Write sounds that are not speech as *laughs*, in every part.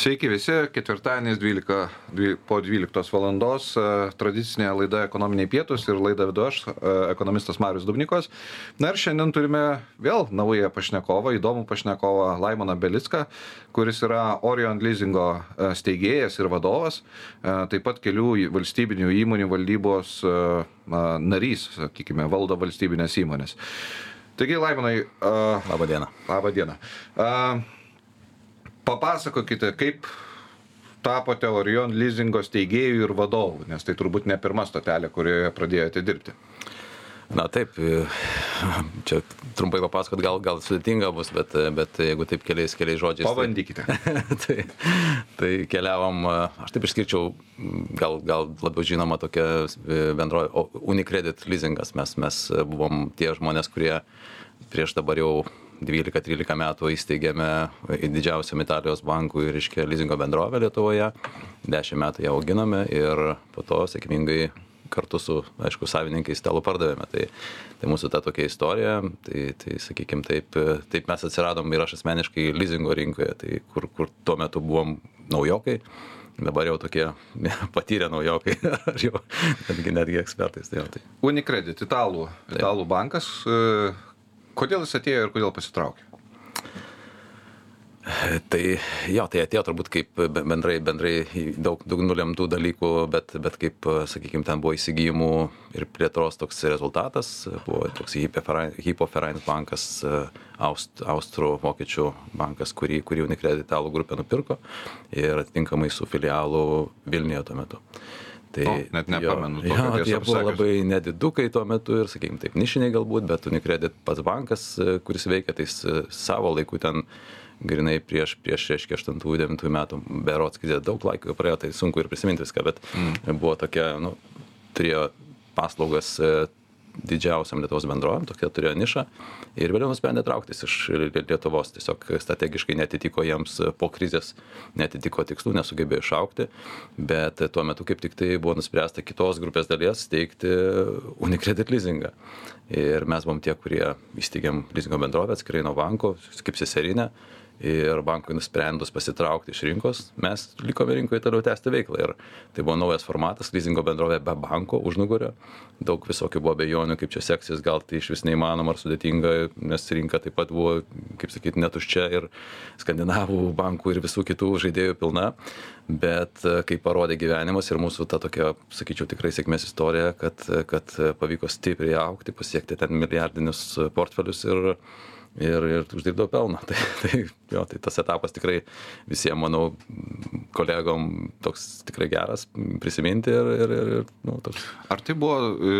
Sveiki visi, ketvirtadienis 12, dvi- po 12 valandos, e, tradicinė laida ekonominiai pietus ir laidą vedu aš, e, ekonomistas Marius Dubnikos. Na ir šiandien turime vėl naują pašnekovą, įdomų pašnekovą Laimoną Belicką, kuris yra Orion Leasingo e, steigėjas ir vadovas, taip pat kelių valstybinių įmonių valdybos na, narys, sakykime, valdo valstybinės įmonės. Taigi, Laimonai, e, Labą dieną. Labą dieną. A, papasakokite, kaip tapote Orion leasingo steigėjų ir vadovų, nes tai turbūt ne pirma stotelė, kurioje pradėjote dirbti. Na taip, čia trumpai papasakot gal, gal sudėtinga bus, bet, bet jeigu taip keliais, keliais žodžiais. tai- Pabandykite. *laughs* tai, tai keliavom, e, aš taip išskirčiau, gal, gal labiau žinoma tokia bendroji Unicredit leasingas. Mes, mes buvom tie žmonės, kurie prieš dabar jau 12-13 metų įsteigėme didžiausiam Italijos bankų ir iškia leasingo bendrovę Lietuvoje. 10 metų ją auginame ir po to sėkmingai kartu su, aišku, savininkais stalų pardavėme. Tai, tai mūsų ta tokia istorija, tai, tai sakykime, taip, taip mes atsiradom ir aš asmeniškai leasingo rinkoje, tai kur, kur tuo metu buvom naujokai, dabar jau tokie *laughs* patyrę naujokai, *laughs* ar jau netgi, netgi ekspertais. Tai, tai. Unicredit, italų, italų bankas. Kodėl jis atėjo ir kodėl pasitraukė? Tai jo, tai atėjo turbūt kaip be- bendrai, bendrai daug, daug nulemtų dalykų, bet, bet kaip, sakykime, ten buvo įsigijimų ir plėtros toks rezultatas, buvo toks Hypoferains bankas, Aust, Austrų vokiečių bankas, kurį, kurį Unicredit italų grupė nupirko ir atitinkamai su filialu Vilniuje tuo metu. Tai, O, net nepamenu Jo, jo, tiesą tai jie buvo labai nedidukai tuo metu ir, sakykime, taip nišiniai galbūt, bet Unicredit pats bankas, e, kuris veikia, tai e, savo laiku ten grinai prieš, prieš, reiškia, 8-9 metų, berots, kai daug laiko praėjo, tai sunku ir prisiminti viską, bet mm. buvo tokia, nu, turėjo paslaugas e, didžiausiam Lietuvos bendrovėm, tokia turėjo nišą ir vėliau nusprendė trauktis iš Lietuvos, tiesiog strategiškai netitiko jiems po krizės, netitiko tikslų, nesugebėjo išaukti, bet tuo metu kaip tik tai buvo nuspręsta kitos grupės dalies steigti Unicredit leasingą. Ir mes buvom tie, kurie įsteigėm leasingo bendrovę atskirai nuo banko, kaip seserinę. Ir bankui nusprendus pasitraukti iš rinkos, mes likome rinkoje toliau tęsti veiklą. Ir tai buvo naujas formatas, leasingo bendrovė be banko užnugario. Daug visokių buvo bejonių, kaip čia seksis, gal tai iš vis neįmanoma ar sudėtinga, nes rinka taip pat buvo, kaip sakyti, netuščia ir skandinavų bankų ir visų kitų žaidėjų pilna. Bet e, kaip parodė gyvenimas ir mūsų ta tokia, sakyčiau, tikrai sėkmės istorija, kad, kad pavyko stipriai aukti, pasiekti ten milijardinius portfelius ir ir, ir uždirbdavo pelną. *laughs* Tai, tai, jo, tai tas etapas tikrai visiems, manau, kolegom toks tikrai geras prisiminti ir, ir, ir, nu, toks. Ar tai buvo e,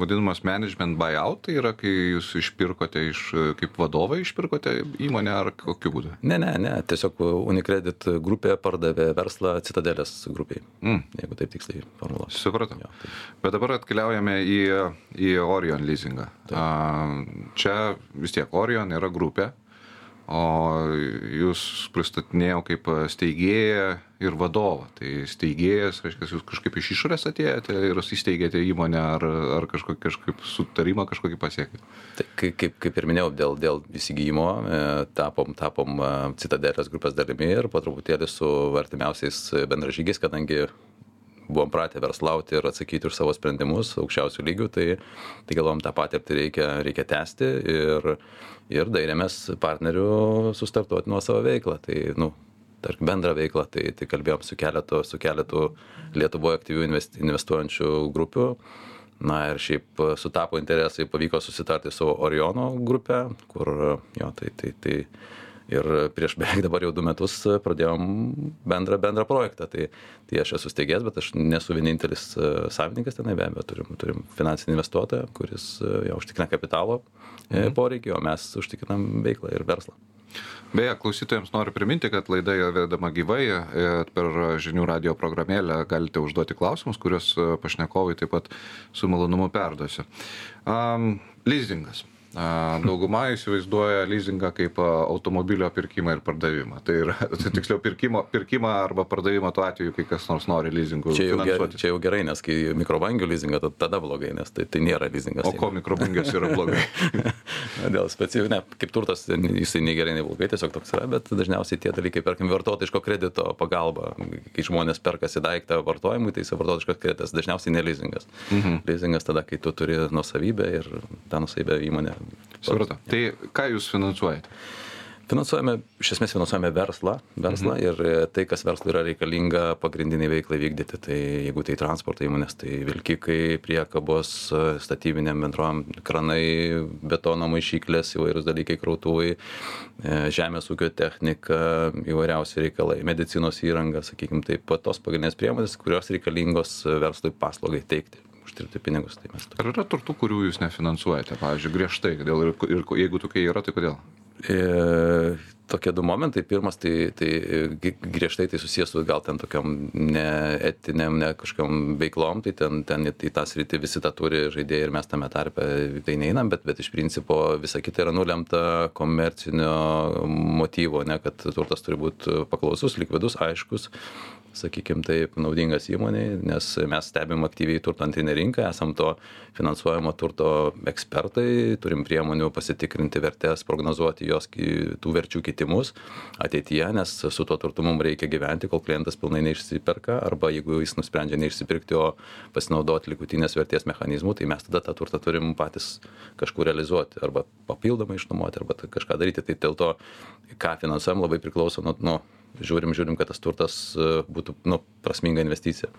vadinamas management buyout, tai yra, kai jūs išpirkote iš, kaip vadovai išpirkote įmonę ar kokiu būdu? Ne, ne, ne, tiesiog Unicredit grupė pardavė verslą Citadelės grupiai, Mm. jeigu taip tiksliai formuluosiu. Supratau. Jo, tai. Bet dabar atkeliaujame į, į Orion leasingą. A, Čia vis tiek Orion yra grupė, o jūs pristatinėjau kaip steigėją ir vadovą. Tai steigėjas, reiškia, jūs kažkaip iš išorės atėjote ir įsteigėte įmonę ar, ar kažkokį, kažkaip sutarimą kažkokį pasiekėte. Tai kaip, kaip, kaip ir minėjau, dėl, dėl įsigijimo e, tapom, tapom e, Citadelės grupės dalimi ir po truputėlį su artimiausiais bendražygiais, kadangi buvom pratę verslauti ir atsakyti už savo sprendimus aukščiausių lygių, tai, tai galvom tą patirtį reikia, reikia tęsti ir, ir dairėmės partnerių sustartuoti nuo savo veiklą. Tai, nu, tarp bendrą veiklą, tai, tai kalbėjom su keletu, su keletu Lietuvoje aktyvių invest, investuojančių grupių. Na ir šiaip sutapo interesai, pavyko susitarti su Oriono grupė, kur jo, tai, tai, tai ir prieš beveik dabar jau du metus pradėjom bendrą, bendrą projektą. Tai, tai aš esu steigęs, bet aš nesu vienintelis e, savininkas tenai, be abejo, turim, turim finansinį investuotoją, kuris e, jau užtikrina kapitalo mhm. poreikį, o mes užtikrinam veiklą ir verslą. Beje, klausytojams noriu priminti, kad laida yra vedama gyvai, e, per žinių radio programėlę galite užduoti klausimus, kuriuos e, pašnekovai taip pat su malonumu perduosiu. Um, leasingas. Dauguma įsivaizduoja leasingą kaip automobilio pirkimą ir pardavimą. Tai yra, *laughs* tai tiksliau, pirkimo, pirkimą arba pardavimą tuo atveju, kai kas nors nori leasingų Čia jau, ger, finansuoti. čia jau gerai, nes kai mikrobangių leasingą, tada, tada blogai, nes tai, tai nėra leasingas. O ko mikrobangius yra blogai? *laughs* Dėl specifinių, ne, kaip turtas, jisai nei gerai, nei blogai, tiesiog toks yra, bet dažniausiai tie dalykai, perkim vartotojiško kredito pagalba, kai žmonės perkasi daiktą vartojimui, tai jis vartotojiškas kreditas dažniausiai ne leasingas. Mhm. Leasingas tada, kai tu turi nusavybę ir tą nusavybę įmonę. Supratau. Tai ką jūs finansuojate? Finansuojame, iš esmės finansuojame verslą, verslą mhm. ir e, tai, kas verslui yra reikalinga pagrindiniai veiklai vykdyti. Tai jeigu tai transporto įmonės, tai vilkikai, priekabos, e, statybiniam bendrom, kranai, betono maišyklės, įvairūs dalykai, krautuvai, e, žemės ūkio technika, įvairiausi reikalai, medicinos įranga, sakykime, taip pat tos pagrindinės priemonės, kurios reikalingos verslui paslaugai teikti uždirbti pinigus. Tai mes Ar yra turtų, kurių jūs nefinansuojate, pavyzdžiui, griežtai? Kodėl, ir, ir jeigu tokie yra, tai kodėl? E, tokie du momentai. Pirmas, tai, tai griežtai tai susijęs su gal ten tokiam neetiniam, ne kažkokiam veiklom, tai ten, ten į tą sritį visi tą turi žaidėjai ir mes tame tarpe tai neinam, bet, bet iš principo visa kita yra nulemta komercinio motyvo, ne, kad turtas turi būti paklausus, likvidus, aiškus sakykim taip naudingas įmonei nes mes stebim aktyviai turto antrinę rinką esam to finansuojamo turto ekspertai turim priemonių pasitikrinti vertes prognozuoti jos ki tų verčių kitimus ateityje nes su tuo turtu mum reikia gyventi kol klientas pilnai neišsiperka arba jeigu jis nusprendžia neišsipirkti o pasinaudot likutinės vertės mechanizmu tai mes tada tą turtą turim patys kažkur realizuoti arba papildomai išnuomoti arba kažką daryti. Tai dėl to ką finansuojam labai priklauso nuo nuo žiūrim žiūrim kad tas turtas e, būtų nu prasminga investicija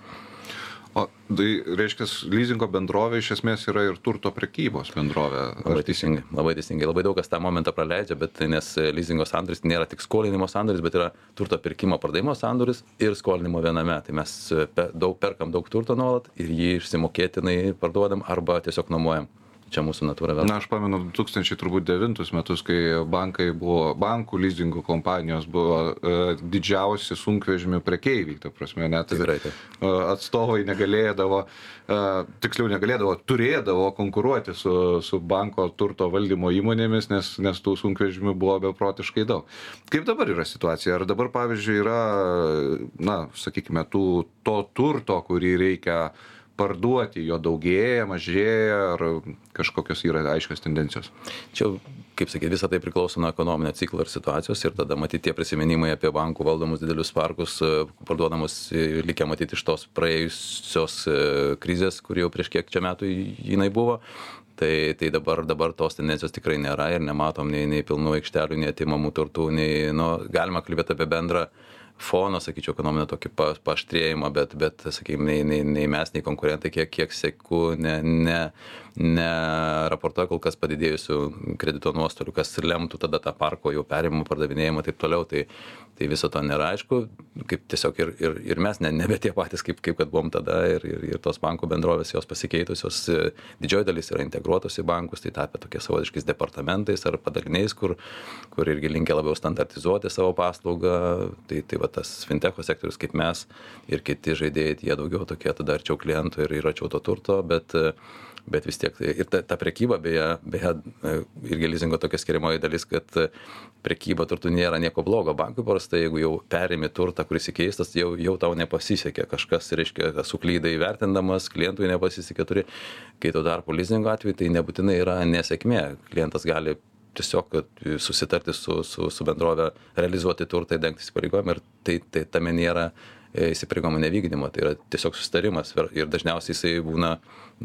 O tai reiškia, leasingo bendrovė iš esmės yra ir turto prekybos bendrovė. Labai teisingai, labai teisingai. Labai daug kas tą momentą praleidžia, bet nes leasingo sandoris nėra tik skolinimo sandoris, bet yra turto pirkimo pardavimo sandoris ir skolinimo viename. Tai mes pe, daug perkam daug turto nuolat ir jį išsimokėtinai parduodam arba tiesiog nuomojam. Čia mūsų natūra vėl. Na, aš pamenu 2009 metus, kai bankai buvo, bankų leasingų kompanijos buvo uh, didžiausi sunkvežimių prekeiviai, ta prasme, net Tikrai taip. uh, atstovai negalėdavo, uh, tiksliau negalėdavo, turėdavo konkuruoti su, su banko turto valdymo įmonėmis, nes, nes tų sunkvežimių buvo beprotiškai daug. Kaip dabar yra situacija? Ar dabar, pavyzdžiui, yra, na, sakykime, tų, to turto, kurį reikia parduoti, jo daugėja, mažėja, ar kažkokios yra aiškios tendencijos? Čia, kaip sakyti, visą tai priklauso nuo ekonominio ciklo ir situacijos ir tada matyti tie prisiminimai apie bankų valdomus didelius parkus, e, parduodamus, e, likę matyti iš tos praėjusios e, krizės, kur jau prieš kiek čia metų jinai buvo. Tai, tai dabar, dabar tos tendencijos tikrai nėra ir nematom nei, nei pilnų aikštelių, nei atimamų turtų, nei, nu, galima kalbėti apie bendrą foną, sakyčiau, ekonominio tokį pa, paaštrėjimą, bet, bet sakykime, nei, nei, nei mes, nei konkurentai, kiek, kiek sėku, ne, ne, neraportuoja kol kas padidėjusių kredito nuostolių, kas lemtų tada tą parko jau perimą, pardavinėjimą ir taip toliau. Tai, tai viso to nėra aišku, kaip tiesiog ir, ir, ir mes ne, nebe tie patys, kaip, kaip kad buvom tada ir, ir, ir tos bankų bendrovės jos pasikeitusios, didžioji dalis yra integruotos į bankus, tai tapę tokie savotiškais departamentais ar padaliniais, kur, kur irgi linkia labiau standartizuoti savo paslaugą. Tai, tai va tas fintecho sektorius kaip mes ir kiti žaidėjai, jie daugiau tokie tada arčiau klientų ir, ir arčiau to turto, bet bet vis tiek tai ir ta, ta prekyba, beje, beje, irgi lizingo tokia skiriamoji dalis, kad prekyba turtų nėra nieko blogo. Bankui paprastai, jeigu jau perimi turtą, kuris įkeistas, jau, jau tau nepasisekė. Kažkas, reiškia, suklydai įvertindamas, klientui nepasisekė, turi. Kai tuo tarpu lizingo atveju tai nebūtinai yra nesėkmė. Klientas gali tiesiog susitarti su, su, su bendrovė, realizuoti turtą, dengti įsipareigojimą ir tai, tai tame nėra įsipareigojimo nevykdymo, tai yra tiesiog sustarimas ir dažniausiai jisai būna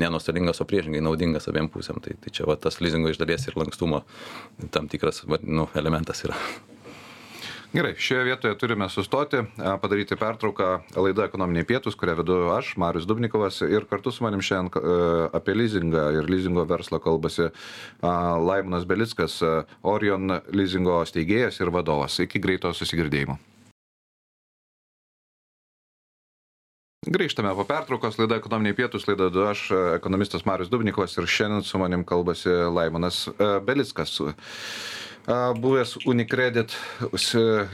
nenuostolingas, o priešingai naudingas abiem pusėm. Tai, tai čia va, tas lizingo iš dalies ir lankstumo tam tikras va, nu, elementas yra. Gerai, šioje vietoje turime sustoti, padaryti pertrauką laida ekonominiai pietus, kurią vedu aš, Marius Dubnikovas, ir kartu su manim šiandien apie leasingą ir leasingo verslą kalbasi Laimonas Belickas, Orion leasingo steigėjas ir vadovas. Iki greito susigirdėjimo. Grįžtame po pertraukos, laida ekonominiai pietus, laida du aš, ekonomistas Marius Dubnikovas ir šiandien su manim kalbasi Laimonas Belickas. Buvęs Unicredit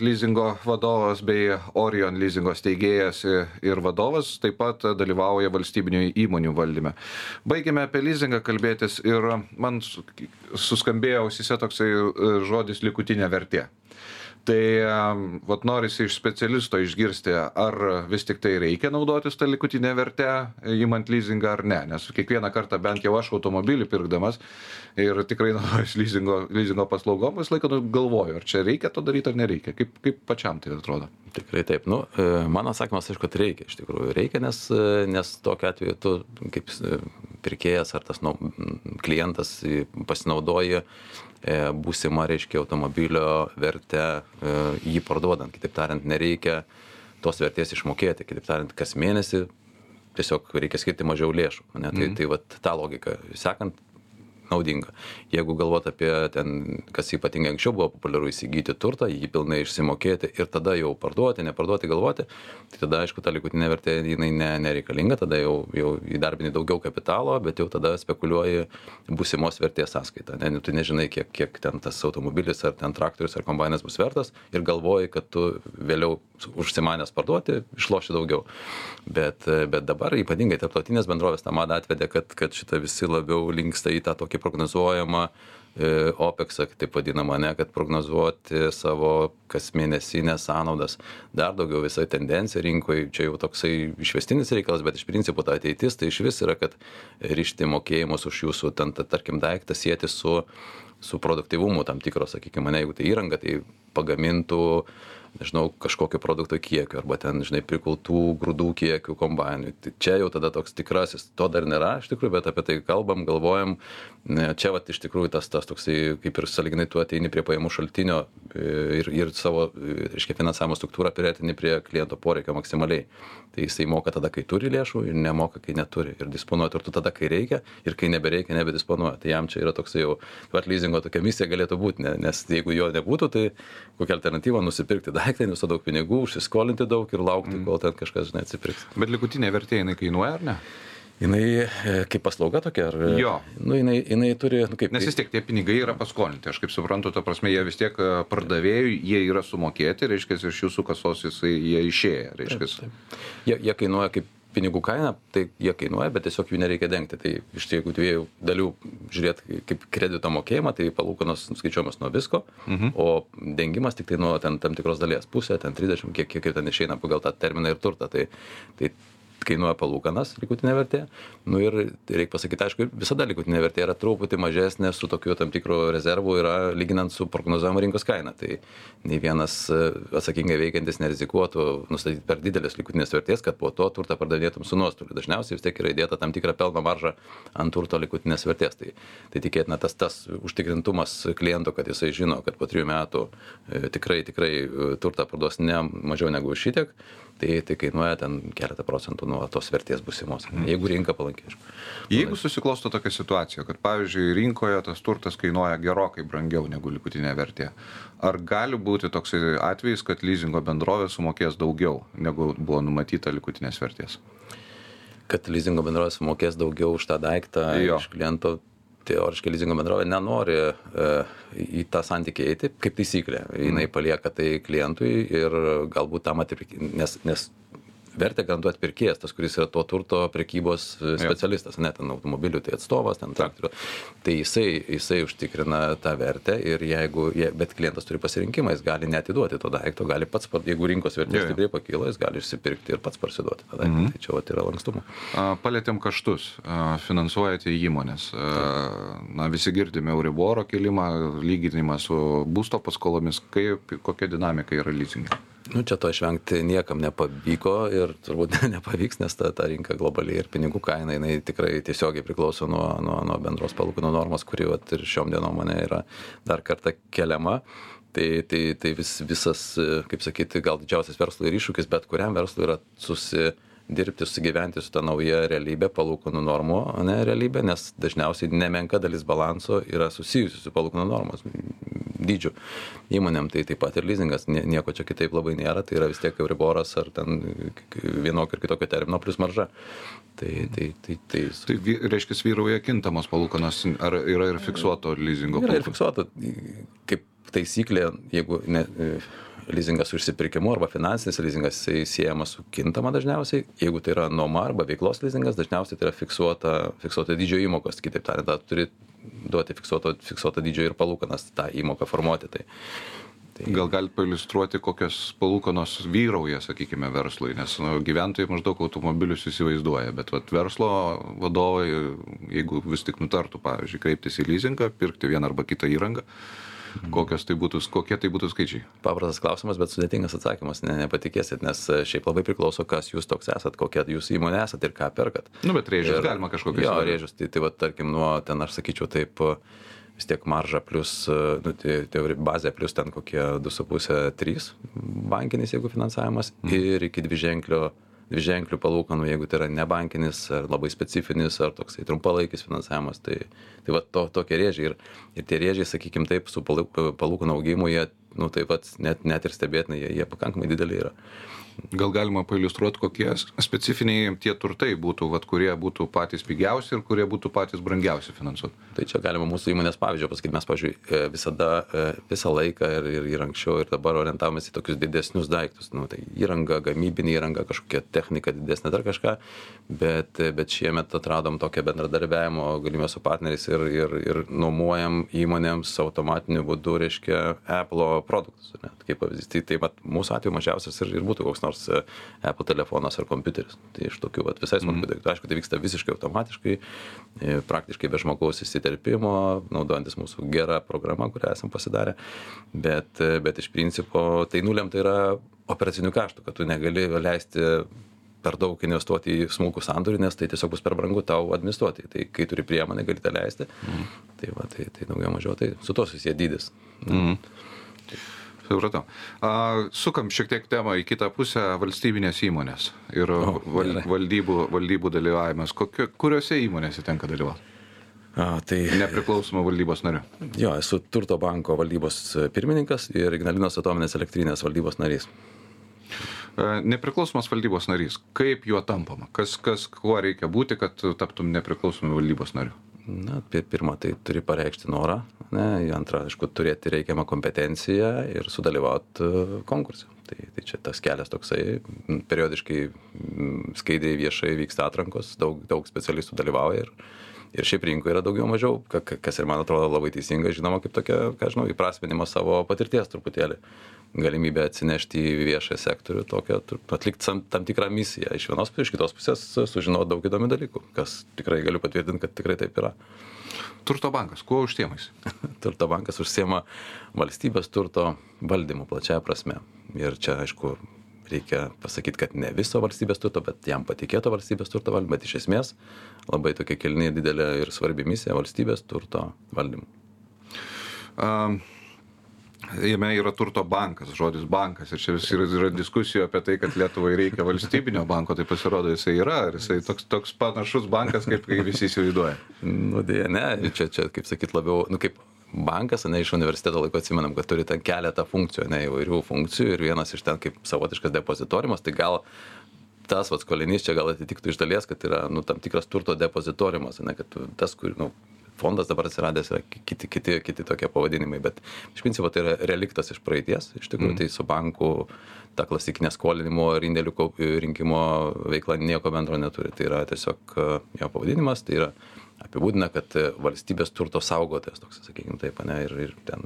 leasingo vadovas bei Orion leasingo steigėjas ir vadovas, taip pat dalyvauja valstybinių įmonių valdyme. Baigėme apie leasingą kalbėtis ir man suskambėjo ausise toksai e, žodis likutinė vertė tai vat norisi iš specialisto išgirsti ar vis tiktai reikia naudotis ta likutine verte imant lizingą ar ne. Nes kiekvieną kartą bent jau aš automobilį pirkdamas ir tikrai naudojuos lizingo lizingo paslaugom visą laiką nu galvoju ar čia reikia to daryt ar nereikia. Kaip kaip pačiam tai atrodo? Tikrai taip. Nu e, mano atsakymas aišku kad reikia iš tikrųjų. Reikia nes e, nes tokiu atveju tu kaip e, pirkėjas ar tas nu klientas pasinaudoji E, būsima, reiškia, automobilio vertę e, jį parduodant. Kitaip tariant, nereikia tos vertės išmokėti. Kitaip tariant, kas mėnesį tiesiog reikia skirti mažiau lėšų. Ne? Tai, mm. tai va tą logiką sekant, naudinga. Jeigu galvot apie ten, kas ypatingai anksčiau buvo populiaru įsigyti turtą, jį pilnai išsimokėti ir tada jau parduoti, neparduoti, galvoti, tai tada aišku ta likutinė vertė jinai ne, nereikalinga, tada jau, jau įdarbini daugiau kapitalo, bet jau tada spekuliuoji būsimos vertės sąskaitą. Ne, tu nežinai, kiek, kiek ten tas automobilis ar ten traktorius ar kombainas bus vertas ir galvoji, kad tu vėliau užsimanęs parduoti, išloši daugiau. Bet, bet dabar ypatingai tarptautinės bendrovės tą madą atvedė, kad, kad šitą visi labiau linksta į tą tokį tokį prognozuojamą e, OPEXą, taip vadinamą, ne, kad prognozuoti savo kasmėnesinės sąnaudas. Dar daugiau visai tendencija rinkoje, čia jau toksai išvestinis reikalas, bet iš principo ta ateitis tai iš vis yra, kad ryšti mokėjimus už jūsų, ten, tarkim, daiktą sėti su, su produktivumu tam tikro, sakykime, ne, jeigu tai įranga, tai pagamintų nežinau, kažkokio produkto kiekio arba ten, žinai, prikultų grūdų kiekių kombainui. Tai čia jau tada toks tikrasis, to dar nėra iš tikrųjų, bet apie tai kalbam, galvojam. Čia vat iš tikrųjų tas, tas toksai, kaip ir saliginai tu ateini prie pajamų šaltinio e, ir, ir savo, e, reiškia, finansavimo struktūrą priartini prie kliento poreikio maksimaliai. Tai jisai moka tada, kai turi lėšų ir nemoka, kai neturi. Ir disponuoja turtu tada, kai reikia ir kai nebereikia, nebedisponuoja. Tai jam čia yra toksai jau, vat leasingo tokia misija galėtų būti, ne, nes jeigu jo nebūtų, tai kokia alternatyva nusipirkti daiktą, investuoti daug pinigų, užsiskolinti daug ir laukti, mm. kol ten kažkas, žinai, atsipirks. Bet likutinė vertė jinai kainuoja ar ne? Jinai e, kaip paslauga tokia, ar... Jo. Nu, jinai, jinai turi, nu, kaip... Nes vis tiek tie pinigai yra paskolinti, aš kaip suprantu, ta prasme, jie vis tiek e, pardavėjui, jie yra sumokėti, reiškia, iš jūsų kasos jisai, jie išėję, reiškia. Jie, jie kainuoja kaip pinigų kaina, tai jie kainuoja, bet tiesiog jų nereikia dengti. Tai iš jeigu dviejų dalių žiūrėt kaip kredito mokėjimą, tai palūkanos skaičiuojamas nuo visko, mhm. o dengimas tik tai nuo ten, tam tikros dalies, pusė, ten 30, kiek, kiek ten išeina pagal tą terminą ir turtą. Tai, tai kainuoja palūkanas likutinė vertė. Nu ir reikia pasakyti, aišku, visada likutinė vertė yra truputį mažesnė su tokiu tam tikru rezervu yra lyginant su prognozuojama rinkos kaina. Tai nei vienas e, atsakingai veikiantis nerizikuotų nustatyti per didelės likutinės vertės, kad po to turtą pardavinėtum su nuostoliu. Dažniausiai vis tiek yra įdėta tam tikra pelno marža ant turto likutinės vertės. Tai, tai tikėtina tas, tas užtikrintumas kliento, kad jisai žino, kad po trijų metų e, tikrai, tikrai e, turtą parduos ne mažiau negu šitiek tai tai kainuoja ten keletą procentų nuo tos vertės būsimos. Mhm. jeigu rinka palanki aišku. Jeigu susiklosto tokia situacija kad pavyzdžiui rinkoje tas turtas kainuoja gerokai brangiau negu likutinė vertė ar gali būti toksai atvejis kad lizingo bendrovė sumokės daugiau negu buvo numatyta likutinės vertės? Kad lizingo bendrovė sumokės daugiau už tą daiktą iš kliento teoriškai lizingo bendrovė nenori e, į tą santykį eiti. Kaip taisyklė jinai palieka tai klientui ir galbūt tam atpirk nes nes vertę garantuot pirkėjas, tas, kuris yra to turto prekybos specialistas, ne ten automobilių, tai atstovas, ten traktorių. Tai jisai, jisai užtikrina tą vertę ir jeigu, je, bet klientas turi pasirinkimą, jis gali netiduoti to daikto, gali pats, jeigu rinkos vertė stipriai pakyla, jis gali išsipirkti ir pats parsiduoti. Tada, mhm. Tai čia vat, yra lankstumo. Palėtėm kaštus, finansuojate įmonės. Na, visi girdime Euriboro kilimą, lyginimą su būsto paskolomis, kaip, kokia dinamika yra leasingai nu čia to išvengti niekam nepavyko ir turbūt *laughs* nepavyks nes ta ta rinka globali ir pinigų kaina jinai tikrai tiesiogiai priklauso nuo nuo nuo bendros palūkanų normos kuri vat ir šiom dienom ane yra dar kartą keliama. Tai tai tai vis visas kaip sakyti gal didžiausias verslui ir iššūkis bet kuriam verslui yra susi dirbti susigyventi su ta nauja realybe palūkanų normų ane realybe nes dažniausiai nemenka dalis balanso yra susijusi su palūkanų normos dydžiu. Įmonėm tai taip pat ir lizingas nie nieko čia kitaip labai nėra tai yra vis tiek euriboras ar ten vienokio ar kitokio termino plius marža. Tai tai tai tai tai reiškias vyrauja kintamos palūkanos ar yra ir fiksuoto lizingo yra ir fiksuoto. Kaip taisyklė, jeigu ne, lizingas su išsipirkimu arba finansinis lizingas jisai siejamas su kintama dažniausiai, jeigu tai yra nuoma arba veiklos lizingas, dažniausiai tai yra fiksuota, fiksuota dydžio įmokos, kitaip tariant, turi duoti fiksuoto, fiksuoto dydžio ir palūkanas tą įmoką formuoti. Tai, Tai... Gal galite pailustruoti, kokios palūkanos vyrauja, sakykime, verslui, nes nu, gyventojai maždaug automobilius įsivaizduoja, bet vat, verslo vadovai, jeigu vis tik nutartų, pavyzdžiui, kreiptis į leasingą, pirkti vieną arba kitą įrangą. Kokios tai būtų, kokie tai būtų skaičiai? Paprastas klausimas, bet sudėtingas atsakymas, ne, nepatikėsit, nes e, šiaip labai priklauso, kas jūs toks esat, kokia jūs įmonė esat ir ką perkat. Nu, bet rėžius ir, galima kažkokius. Jo, rėžius, tai, tai va, tarkim, nuo ten aš sakyčiau taip, vis tiek marža plus, nu, tai, tai bazė plus ten kokie 2,5-3 bankinis, jeigu finansavimas, mm. ir iki dviženklio, dviženklių palūkanų, jeigu tai yra nebankinis ar labai specifinis ar toksai trumpalaikis finansavimas, tai, tai va to, tokie rėžiai. Ir, ir tie rėžiai, sakykime taip, su palūkanų augimu, jie, nu taip pat net, net ir stebėtinai, jie, jie pakankamai dideli yra. Gal galima pailiustruoti, kokie specifiniai tie turtai būtų, vat, kurie būtų patys pigiausi ir kurie būtų patys brangiausi finansuoti. Tai čia galima mūsų įmonės pavyzdžio pasakyti, mes, pavyzdžiui, e, visada, e, visą laiką ir, ir, ir anksčiau, ir dabar orientavomės į tokius didesnius daiktus. Nu, tai įranga, gamybinė įranga, kažkokia technika didesnė dar kažką, bet, bet šiemet atradom tokią bendradarbiavimo galimybę su partneriais ir, ir, ir nuomojam įmonėms automatiniu būdu, reiškia, Apple produktus. Ne? Kaip pavyzdys, tai, tai vat, mūsų atveju mažiausias ir, ir būtų koks nors e, Apple telefonas ar kompiuteris. Tai iš tokių vat, visai smulkių mm. daiktų. Aišku, tai vyksta visiškai automatiškai, e, praktiškai be žmogaus įsiterpimo, naudojantis mūsų gerą programą, kurią esam pasidarę. Bet, e, bet iš principo tai nulemta yra operacinių kaštų, kad tu negali leisti per daug investuoti į smulkų sandorį, nes tai tiesiog bus per brangu tau administruoti. Tai kai turi priemonę, gali tą leisti. Mm. Tai, va, tai, tai daugiau mažiau, tai su to susiję dydis. Mm. Supratau. Sukam šiek tiek temą į kitą pusę - valstybinės įmonės ir o, val, valdybų, valdybų dalyvavimas. Kokio, kuriuose įmonėse tenka dalyvauti? A, tai nepriklausomą valdybos nariu. Jo, esu Turto banko valdybos pirmininkas ir Ignalinos atominės elektrinės valdybos narys. Nepriklausomas valdybos narys. Kaip juo tampama? Kas, kas, kuo reikia būti, kad taptum nepriklausomu valdybos nariu? Na pirma tai turi pareikšti norą ane antra aišku turėti reikiamą kompetenciją ir sudalyvaut e, konkurse. Tai tai čia tas kelias toksai periodiškai skaidriai viešai vyksta atrankos daug daug specialistų dalyvauja ir ir šiaip rinkoj yra daugiau mažiau. Ka kas ir man atrodo labai teisinga žinoma kaip tokia ką žinau įprasminimas savo patirties truputėlį galimybė atsinešti į viešąjį sektorių tokią atlikt tam tikrą misiją. Iš vienos iš kitos pusės sužinot daug įdomių dalykų kas tikrai galiu patvirtint kad tikrai taip yra. Turto bankas kuo užsiema jis *laughs* turto bankas užsiema valstybės turto valdymu plačiąja prasme. Ir čia aišku reikia pasakyt kad ne viso valstybės turto bet jam patikėto valstybės turto valdymu bet iš esmės labai tokia kilni didelė ir svarbi misija valstybės turto valdymu. Um Jame yra turto bankas, žodis bankas. Ir čia vis yra, yra diskusijų apie tai, kad Lietuvai reikia valstybinio banko, tai pasirodo jisai yra. Ar jisai toks, toks panašus bankas, kaip, kaip visi įsivaizduoja? Nu, dėja, ne, čia, čia kaip sakyt, labiau, nu, kaip bankas, ne iš universiteto laiko atsimenam, kad turi ten keletą funkcijų, ne įvairių funkcijų ir vienas iš ten kaip savotiškas depozitoriumas, tai gal tas vat skolinys čia gal atitiktų iš dalies, kad yra nu, tam tikras turto depozitoriumas, ne, kad tas, kur, nu, fondas dabar atsiradęs yra kiti, kiti, kiti tokie pavadinimai, bet iš principo tai yra reliktas iš praeities, iš tikrųjų mm. tai su banku ta klasikinė skolinimo ir indėlių rinkimo veikla nieko bendro neturi, tai yra tiesiog jo pavadinimas, tai yra apibūdina, kad e, valstybės turto saugotojas, toks, sakykime taip, ne, ir, ir ten.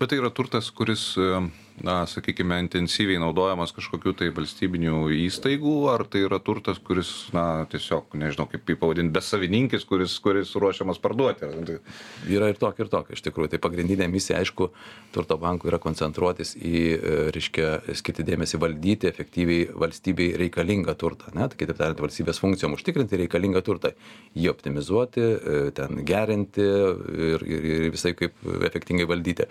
Bet tai yra turtas, kuris, e, na, sakykime, intensyviai naudojamas kažkokiu tai valstybinių įstaigų, ar tai yra turtas, kuris, na, tiesiog, nežinau, kaip jį pavadinti, besavininkis, kuris, kuris ruošiamas parduoti. Yra ir tokia, ir tokia, iš tikrųjų. Tai pagrindinė misija, aišku, turto bankų yra koncentruotis į, e, reiškia, skirti dėmesį valdyti efektyviai valstybei reikalingą turtą, ne, tai kitaip tariant, valstybės funkcijom užtikrinti reikalingą turtą, jį optimizuoti e, ten gerinti ir, ir, ir visai kaip efektingai valdyti.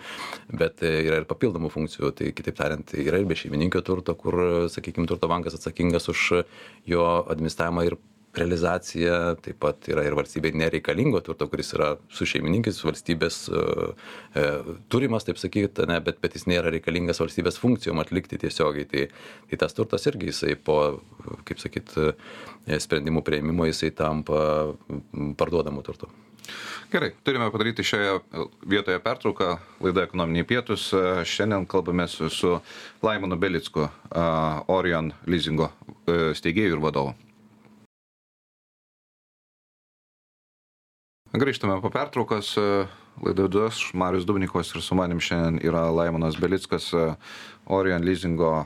Bet e, yra ir papildomų funkcijų, tai kitaip tariant, yra ir bešeimininkio turto, kur, sakykime, turto bankas atsakingas už jo administravimą ir realizacija taip pat yra ir valstybei nereikalingo turto kuris yra su šeimininkais valstybės e, e, turimas taip sakyt ane bet bet jis nėra reikalingas valstybės funkcijom atlikti tiesiogiai. Tai tai tas turtas irgi jisai po kaip sakyt e, sprendimų priėmimo jisai tampa parduodamu turtu Gerai, turime padaryti šioje vietoje pertrauką, laida ekonominiai pietus. Šiandien kalbame su, su Laimonu Belicku, Orion leasingo e, steigėjų ir vadovu. Grįžtame po pertraukos. Laidą vedu aš, Marius Dubnikos ir su manim šiandien yra Laimonas Belickas, Orion leasingo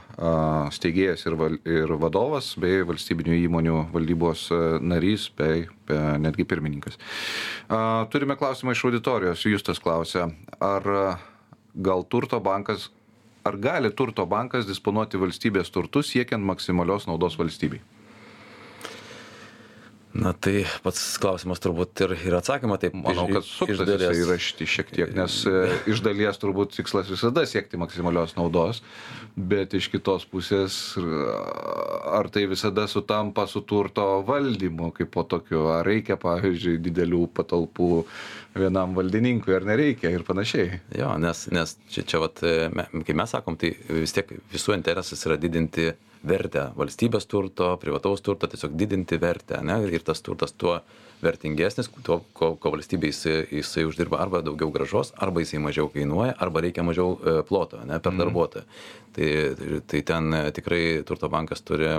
steigėjas ir, val, ir vadovas, bei valstybinių įmonių valdybos narys, bei, bei netgi pirmininkas. Turime klausimą iš auditorijos. Justas klausia, ar gal turto bankas, ar gali turto bankas disponuoti valstybės turtus siekiant maksimalios naudos valstybei? Na tai pats klausimas turbūt ir ir atsakymą taip manau kad suktas įrašyti šiek tiek nes e, iš dalies turbūt tikslas visada siekti maksimalios naudos bet iš kitos pusės ar tai visada sutampa su turto valdymu kaipo tokiu ar reikia pavyzdžiui didelių patalpų vienam valdininkui ar nereikia ir panašiai. Jo nes nes čia čia vat e, me kai mes sakom tai vis tiek visų interesas yra didinti vertę valstybės turto privataus turto tiesiog didinti vertę ane ir tas turtas tuo vertingesnis tuo ko ko valstybei jisai jisai uždirba arba daugiau grąžos arba jisai mažiau kainuoja arba reikia mažiau e, ploto ane per mhm. darbuotoją tai tai ten e, tikrai turto bankas turi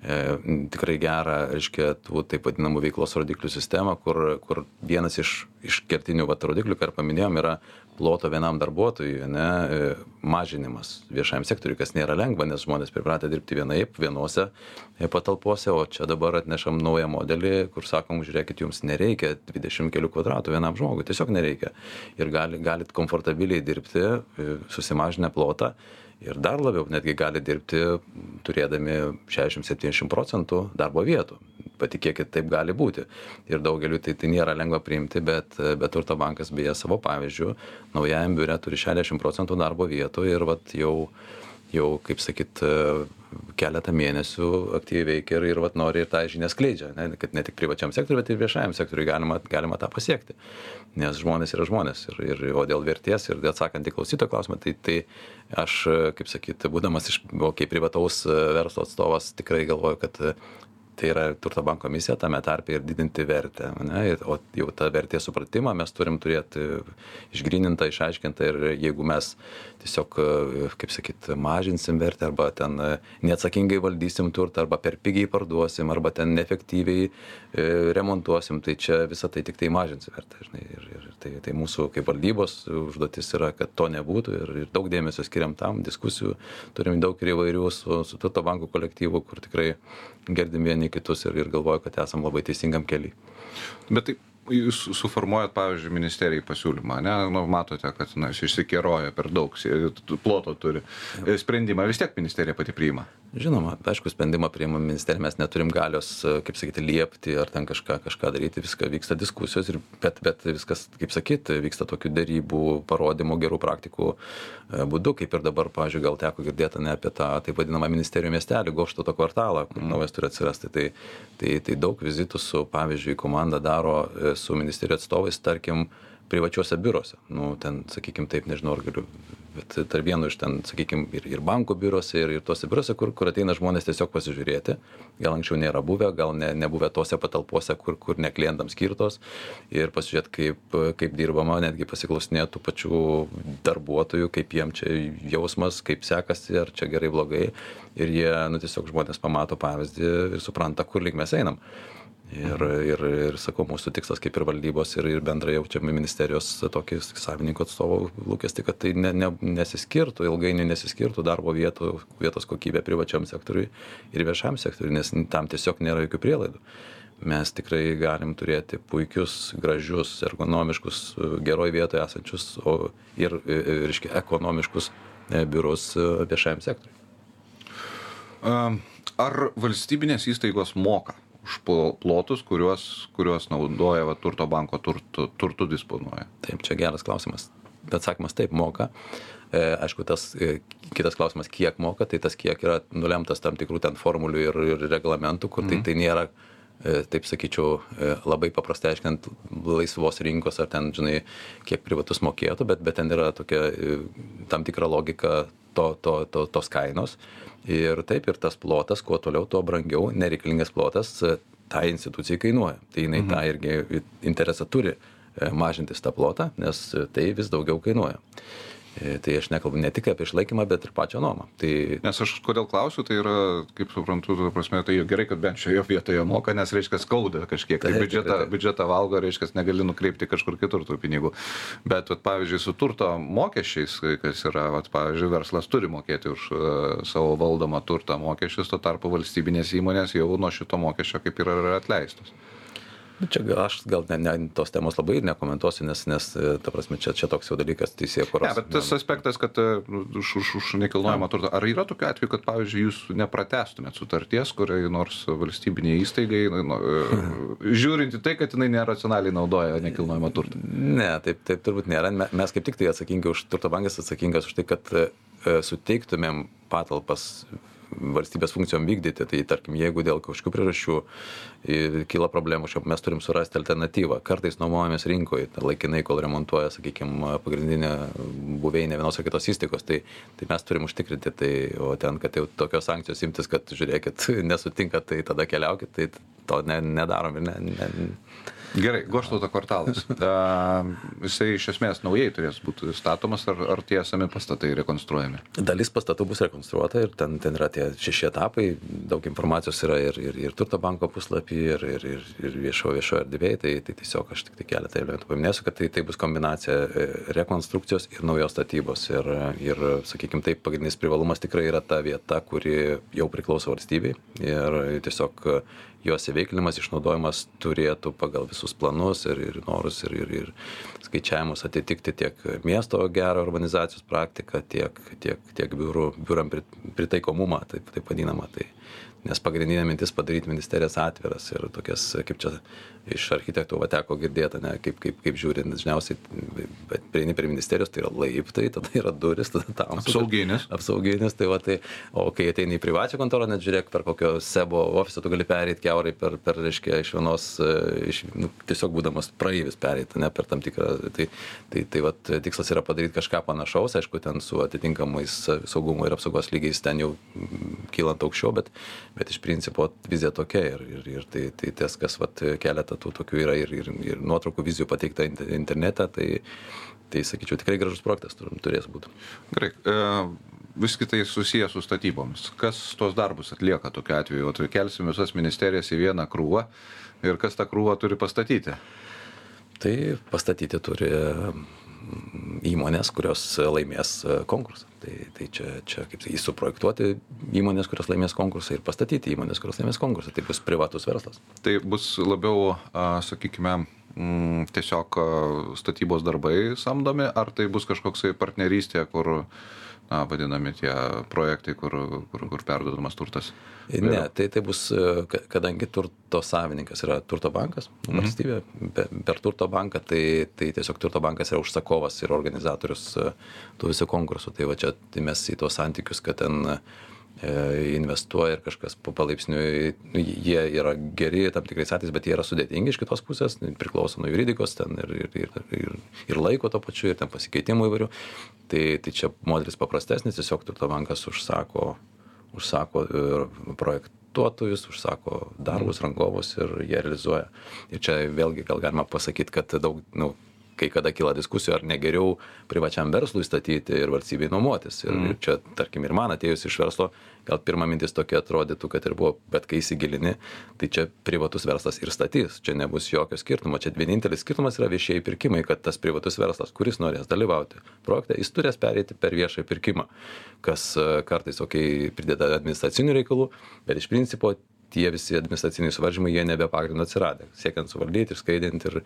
tikrai gerą, reiškia, tų taip vadinamų veiklos rodiklių sistemą, kur, kur vienas iš, iš kertinių vat, rodiklių, ką ir paminėjom, yra ploto vienam darbuotojui ane e, mažinimas viešajam sektoriui kas nėra lengva nes žmonės pripratę dirbti vienaip vienose e, patalpose o čia dabar atnešam naują modelį kur sakom žiūrėkit jums nereikia dvidešim kelių kvadratų vienam žmogui tiesiog nereikia. Ir gali galit komfortabiliai dirbti e, susimažinę plotą ir dar labiau netgi gali dirbti turėdami šešiasdešim septyniasdešim procentų darbo vietų. Patikėkit taip gali būti. Ir daugeliui tai tai nėra lengva priimti bet bet turto bankas beje savo pavyzdžiu naujajam biure turi šešiasdešim procentų darbo vietų ir vat jau jau kaip sakyt keletą mėnesių aktyviai veikia ir ir vat nori ir tą žinią skleidžia ane kad ne tik privačiam sektoriui bet ir viešajam sektoriui galima galima tą pasiekti. Nes žmonės yra žmonės ir ir o dėl vertės ir atsakant į klausytojo klausimą tai tai aš kaip sakyt būdamas iš o kaip privataus verslo atstovas tikrai galvoju kad tai yra turto banko misija tame tarpe ir didinti vertę ane? Ir o jau tą vertės supratimą mes turim turėt išgrynintą išaiškintą ir jeigu mes tiesiog kaip sakyt mažinsim vertę arba ten neatsakingai valdysim turtą arba per pigiai parduosim arba ten neefektyviai e, remontuosim tai čia visa tai tiktai mažins vertę žinai? Ir ir tai tai mūsų kaip valdybos užduotis yra kad to nebūtų ir ir daug dėmesio skiriam tam diskusijų turim daug ir įvairių su su turto bankų kolektyvu kur tikrai girdim vieni kitus ir, ir galvoju, kad esam labai teisingam keliui. Bet tai jūs suformuojat, pavyzdžiui, ministerijai pasiūlymą, ne, nu, matote, kad na, jis išsikeroja per daug, ploto turi. Sprendimą vis tiek ministerija pati priima. Žinoma, aišku, sprendimą priima ministerija, mes neturim galios, kaip sakyti, liepti ar ten kažką, kažką daryti, viską vyksta diskusijos, ir, bet, bet viskas, kaip sakyti, vyksta tokių darybų, parodymų, gerų praktikų e, būdu, kaip ir dabar, pavyzdžiui, gal teko girdėti ne apie tą taip vadinamą ministerijų miestelį, Goštoto kvartalą, kur mm. naujas turi atsirasti. Tai, tai, tai daug vizitų su, pavyzdžiui, komanda daro e, su ministerijų atstovais, tarkim, privačiuose biuruose. Nu, ten, sakykim, taip, nežinau, ar galiu, bet tarp vieno iš ten, sakykim, ir, ir banko biuruose, ir, ir tuose biuruose, kur, kur ateina žmonės tiesiog pasižiūrėti. Gal anksčiau nėra buvę, gal ne, nebuvę tose patalpose, kur, kur ne klientams skirtos. Ir pasižiūrėti, kaip, kaip dirbama, netgi pasiklausinėti tų pačių darbuotojų, kaip jiem čia jausmas, kaip sekasi, ar čia gerai, blogai. Ir jie, nu, tiesiog žmonės pamato pavyzdį ir supranta, kur link mes einam ir ir ir sakau mūsų tikslas kaip ir valdybos ir ir bendrai jaučiam ministerijos tokį savininkų atstovų lūkestį kad tai ne ne nesiskirtų ilgainiui nesiskirtų darbo vietų vietos kokybė privačiam sektoriui ir viešajam sektoriui nes tam tiesiog nėra jokių prielaidų. Mes tikrai galim turėti puikius gražius ergonomiškus geroj vietoj esančius o ir reiškia ekonomiškus e, biurus e, viešajam sektoriui. Ar valstybinės įstaigos moka už plotus, kuriuos, kuriuos naudoja va, turto banko turtu, turtu disponuoja? Taip, čia geras klausimas. Atsakymas taip moka. E, aišku, tas e, kitas klausimas, kiek moka, tai tas kiek yra nulemtas tam tikrų ten formulių ir, ir reglamentų, kur tai, mhm. tai nėra e, taip sakyčiau, labai paprastai aiškinant laisvos rinkos ar ten, žinai, kiek privatus mokėtų, bet, bet ten yra tokia tam tikra logika to, to, to, tos kainos. Ir taip, ir tas plotas, kuo toliau, tuo brangiau, nereikalingas plotas, tai institucijai kainuoja. Tai jinai mhm. tą irgi interesą turi mažintis tą plotą, nes tai vis daugiau kainuoja. E, tai aš nekalbu ne tik apie išlaikymą, bet ir pačią nuomą. Tai... Nes aš kodėl klausiu, tai yra, kaip suprantu, ta prasme, tai gerai, kad bent šioje vietoje moka, nes reiškia skauda kažkiek. Tai biudžetą, biudžetą valgo, reiškia, negali nukreipti kažkur kitur tų pinigų. Bet, vat, pavyzdžiui, su turto mokesčiais, kas yra, vat, pavyzdžiui, verslas turi mokėti už uh, savo valdomą turtą mokesčius, tuo tarpu valstybinės įmonės jau nuo šito mokesčio kaip ir yra atleistos. Nu, čia aš gal ne, ne, tos temos labai ir nekomentuosiu, nes, nes e, ta prasme, čia, čia toks jau dalykas teisė, kur... Ne, bet tas aspektas, kad e, už, už, už nekilnojamą turtą, ar yra tokiu atveju, kad, pavyzdžiui, jūs nepratestumėt sutarties, kuriai nors valstybiniai įstaigai, nu, *laughs* žiūrint į tai, kad jinai neracionaliai naudoja nekilnojamą turtą? Ne, taip, taip turbūt nėra. Mes kaip tik tai atsakingi už turto bankas atsakingas už tai, kad suteiktumėm patalpas valstybės funkcijom vykdyti. Tai tarkim, jeigu dėl kažkokių priežasčių kyla problemų, šiaip mes turim surasti alternatyvą. Kartais nuomojamės rinkoje, laikinai, kol remontuoja, sakykime, pagrindinė buveinė vienos ar kitos įstaigos, tai, tai mes turim užtikrinti. Tai, o ten, kad jau tokios sankcijos imtis, kad žiūrėkit, *laughs* nesutinkat, tai tada keliaukit, tai to ne, nedarom ir ne, ne, Gerai, Goštauto kvartalas. *laughs* A, jisai iš esmės naujai turės būti statomas ar, ar tie esami pastatai rekonstruojami? Dalis pastatų bus rekonstruota ir ten, ten yra tie šeši etapai, daug informacijos yra ir, ir, ir turto banko puslapį, ir, ir, ir, ir viešo, viešo erdvėje, tai, tai tiesiog aš tik tai keletą elementų paminėsiu, kad tai, tai bus kombinacija e, rekonstrukcijos ir naujos statybos. Ir, ir sakykime, taip, pagrindinis privalumas tikrai yra ta vieta, kuri jau priklauso valstybei ir tiesiog jos įveiklinimas, išnaudojimas turėtų pagal visus planus ir, ir norus ir, ir, ir skaičiavimus atitikti tiek miesto gerą urbanizacijos praktiką, tiek, tiek, tiek biurų, biuram pritaikomumą, taip, taip vadinamą. Tai, nes pagrindinė mintis padaryti ministerijas atviras ir tokias, kaip čia iš architektų va teko girdėti, ne, kaip, kaip, kaip žiūrint, dažniausiai, bet prieini prie ministerijos, tai yra laiptai, tada yra duris, tada tam. Apsauginis. Apsauginis, tai va tai, o kai ateini į privačią kontorą, net žiūrėk, per kokio sebo ofisą tu gali pereiti keurai per, per reiškia, iš vienos, iš, nu, tiesiog būdamas praeivis pereiti, ne per tam tikrą, tai, tai, tai va tikslas yra padaryti kažką panašaus, aišku, ten su atitinkamais saugumo ir apsaugos lygiais ten jau kylant aukščiau, bet, bet iš principo vizija tokia ir, ir, ir tai, tai tas, kas va keletą tų tokių yra ir, ir, ir nuotraukų vizijų pateikta internete, tai, tai sakyčiau, tikrai gražus projektas turės būti. Gerai. E, Viskai tai susijęs su statybomis. Kas tuos darbus atlieka tokiu atveju? O kelsim visas ministerijas į vieną krūvą ir kas tą krūvą turi pastatyti? Tai pastatyti turi įmonės, kurios laimės e, konkursą. Tai, tai čia, čia kaip sakyti, suprojektuoti įmonės, kurios laimės konkursą ir pastatyti įmonės, kurios laimės konkursą. Tai bus privatus verslas. Tai bus labiau, sakykime, mm, tiesiog statybos darbai samdomi, ar tai bus kažkoksai partnerystė, kur na, vadinami tie projektai, kur, kur, kur perdodamas turtas? Ne, tai, tai bus, e, kadangi turto savininkas yra turto bankas, mhm. valstybė, mhm. per turto banką, tai, tai tiesiog turto bankas yra užsakovas ir organizatorius e, tų visų konkursų. Tai va čia tai mes į tuos santykius, kad ten investuoja ir kažkas palaipsniui, nu, jie yra geri tam tikrais atvejais, bet jie yra sudėtingi iš kitos pusės, priklauso nuo juridikos ten ir, ir, ir, ir, ir laiko to pačiu, ir ten pasikeitimų įvairių. Tai, tai čia modelis paprastesnis, tiesiog turto bankas užsako, užsako projektuotojus, užsako darbus, rangovus ir jie realizuoja. Ir čia vėlgi gal galima pasakyti, kad daug, nu, kai kada kyla diskusijų, ar negeriau privačiam verslui statyti ir valstybei nuomotis. Ir, mm. ir čia, tarkim, ir man atėjus iš verslo, gal pirma mintis tokia atrodytų, kad ir buvo, bet kai įsigilini, tai čia privatus verslas ir statys, čia nebus jokio skirtumo. Čia vienintelis skirtumas yra viešieji pirkimai, kad tas privatus verslas, kuris norės dalyvauti projekte, jis turės perėti per viešąjį pirkimą, kas e, kartais, okei, prideda administracinių reikalų, bet iš principo tie visi administraciniai suvaržymai, jie nebe pagrindo atsiradę. Siekiant suvaldyti ir skaidinti ir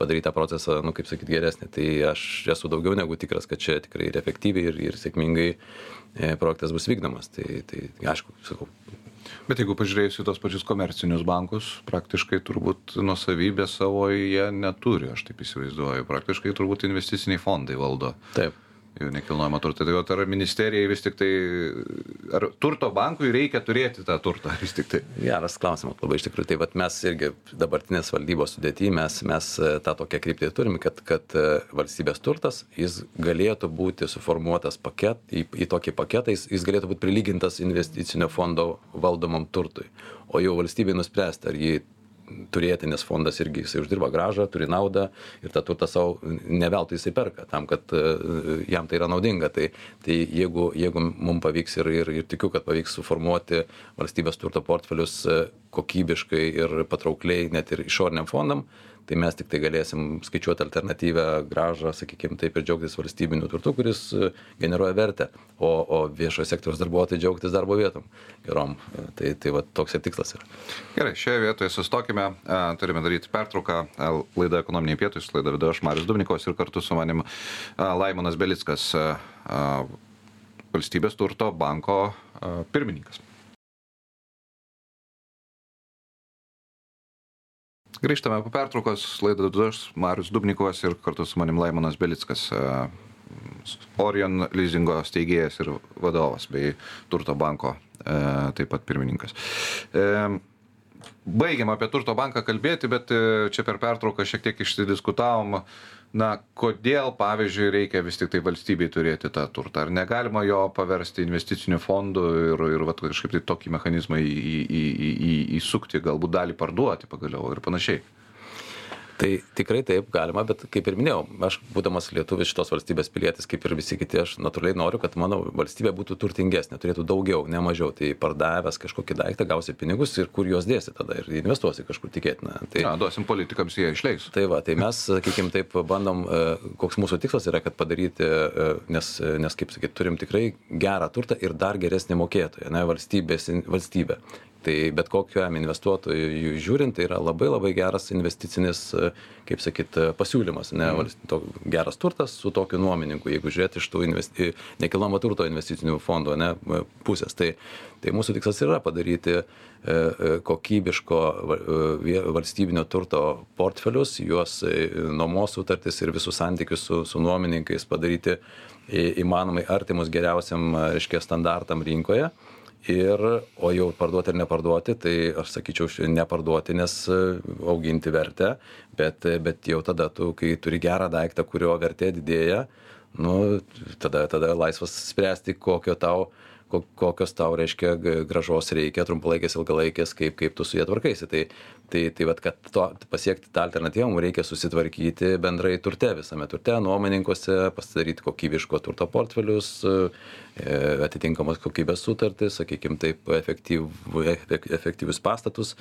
padaryti tą procesą, nu, kaip sakyti, geresnį. Tai aš esu daugiau negu tikras, kad čia tikrai ir efektyviai ir, ir sėkmingai e, projektas bus vykdomas. Tai, tai aišku, sakau, Bet jeigu pažiūrėjus į tos pačius komercinius bankus, praktiškai turbūt nusavybę savo jie neturi, aš taip įsivaizduoju. Praktiškai turbūt investiciniai fondai valdo. Taip. Į nekilnojamą turtą. Tai ar ministerijai vis tik tai, ar turto bankui reikia turėti tą turtą vis tik tai? Geras klausimas, labai iš tikrųjų. Tai vat mes irgi dabartinės valdybos sudėti, mes, mes e, tą tokią kryptį turime, kad, kad e, valstybės turtas, jis galėtų būti suformuotas paket, į, į tokį paketą, jis, jis galėtų būti prilygintas investicinio fondo valdomam turtui. O jau valstybė nuspręsti, ar jį turėti, nes fondas irgi jisai uždirba gražą, turi naudą ir tą turtą savo neveltui jisai perka, tam, kad e, jam tai yra naudinga. Tai, tai jeigu, jeigu mums pavyks ir, ir, ir tikiu, kad pavyks suformuoti valstybės turto portfelius e, kokybiškai ir patraukliai net ir išoriniam fondam, tai mes tik tai galėsim skaičiuoti alternatyvę gražą, sakykime, taip ir džiaugtis valstybiniu turtu, kuris e, generuoja vertę, o, o viešojo sektoriaus darbuotojai džiaugtis darbo vietom gerom. E, tai, tai va, toks ir tikslas yra. Gerai, šioje vietoje sustokime, turime daryti pertrauką. Laida ekonominiai pietus, laida vidu aš Marius Dubnikovas ir kartu su manim Laimonas Belickas, valstybės turto banko pirmininkas. Grįžtame po pertraukos, laidą du aš, Marius Dubnikovas ir kartu su manim Laimonas Belickas, e, Orion leasingo steigėjas ir vadovas bei Turto banko e, taip pat pirmininkas. E, baigiam apie Turto banką kalbėti, bet čia per pertrauką šiek tiek išsidiskutavom na kodėl pavyzdžiui reikia vis tiktai valstybei turėti tą turtą? Ar negalima jo paversti investiciniu fondu ir ir vat kažkaip tai tokį mechanizmą į į į į įsukti galbūt dalį parduoti pagaliau ir panašiai tai tikrai taip galima bet kaip ir minėjau aš būdamas lietuvis šitos valstybės pilietis kaip ir visi kiti aš natūraliai noriu kad mano valstybė būtų turtingesnė turėtų daugiau ne mažiau. Tai pardavęs kažkokį daiktą gausi pinigus ir kur juos dėsi tada ir investuosi kažkur tikėtina. Tai na duosim politikams jie išleis. Tai va tai mes sakykim taip bandom e, koks mūsų tikslas yra kad padaryti e, nes nes kaip sakyt turim tikrai gerą turtą ir dar geresnį mokėtoją ane valstybės valstybę tai bet kokiam investuotojui žiūrint tai yra labai labai geras investicinis kaip sakyt pasiūlymas ne Mhm. to geras turtas su tokiu nuomininku jeigu žiūrėt iš tų investi nekilnojamo turto investicinių fondų ane pusės tai tai mūsų tikslas ir yra padaryti e, e, kokybiško vie valstybinio turto portfelius juos e, nuomos sutartis ir visus santykius su su nuomininkais padaryti įmanomai artimus geriausiam reiškia standartam rinkoje ir o jau parduoti ar neparduoti tai aš sakyčiau neparduoti nes auginti vertę bet bet jau tada tu kai turi gerą daiktą kurio vertė didėja nu tada tada laisvas spręsti kokio tau ko kokios tau reiškia grąžos reikia trumpalaikės ilgalaikės kaip kaip tu su ja tvarkaisi. Tai tai tai vat kad to pasiekti tą alternatyvą mum reikia susitvarkyti bendrai turte visame turte nuomininkuose pasidaryt kokybiško turto portfelius e atitinkamos kokybės sutartis sakykim taip efektyvu efektyvius pastatus.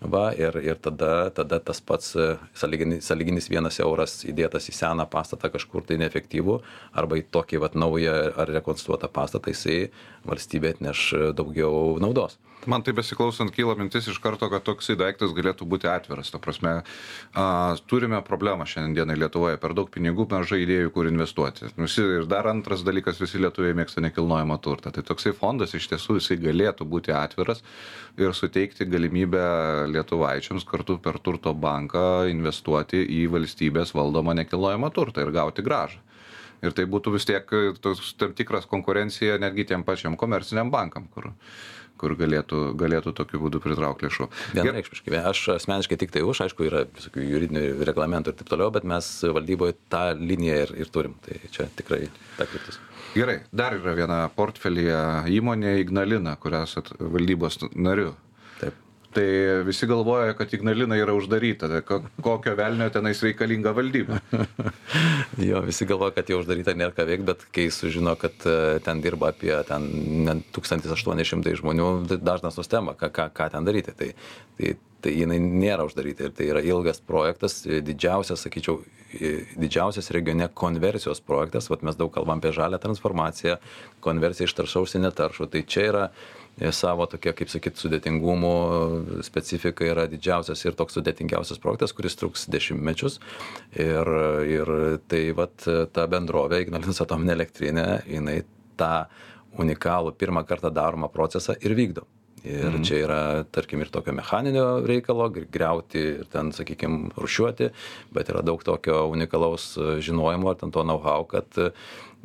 Va ir ir tada tada tas pats sąlygini sąlyginis vienas euras įdėtas į seną pastatą kažkur tai neefektyvų arba į tokį vat naują ar rekonstruotą pastatą jisai valstybei atneš daugiau naudos man taip besiklausant kyla mintis iš karto kad toksai daiktas galėtų būti atviras. Ta prasme a turime problemą šiandien dienai lietuvoje. Per daug pinigų mažai idėjų kur investuoti. Visi ir dar antras dalykas visi lietuviai mėgsta nekilnojamą turtą. Tai toksai fondas iš tiesų jisai galėtų būti atviras ir suteikti galimybę lietuvaičiams kartu per turto banką investuoti į valstybės valdomą nekilnojamą turtą ir gauti grąžą ir tai būtų vis tiek toks tam tikras konkurencija netgi tiem pačiem komerciniam bankam kur kur galėtų galėtų tokiu būdu pritraukt lėšų. Vienareikšmiškai. Aš asmeniškai tiktai už aišku yra visokių juridinių reglamentų ir taip toliau bet mes valdyboj tą liniją ir ir turim. Tai čia tikrai ta kryptis. Gerai. Dar yra viena portfelyje įmonė ignalina kur esat valdybos nariu tai visi galvoja kad ignalina yra uždaryta. Tai ko kokio velnio tenais reikalinga valdyba? *laughs* Jo visi galvoja kad jau uždaryta nėr ką veikt bet kai sužino kad ten dirba apie ten ne tūkstantis aštuoni šimtai žmonių tai dažnas nustemba ką ką ką ten daryti. Tai tai tai jinai nėra uždaryta ir tai yra ilgas projektas didžiausias sakyčiau didžiausias regione konversijos projektas. Vat mes daug kalbam apie žalią transformaciją konversiją iš taršaus į netaršų. Tai čia yra savo tokia kaip sakyt sudėtingumo specifika yra didžiausias ir toks sudėtingiausias projektas kuris truks dešimtmečius. Ir ir tai vat ta bendrovė ignalinos atominė elektrinė jinai tą unikalų pirmą kartą daromą procesą ir vykdo ir mhm. čia yra tarkim ir tokio mechaninio reikalo griauti ir ten sakykim rūšiuoti bet yra daug tokio unikalaus žinojimo ar ten to know how kad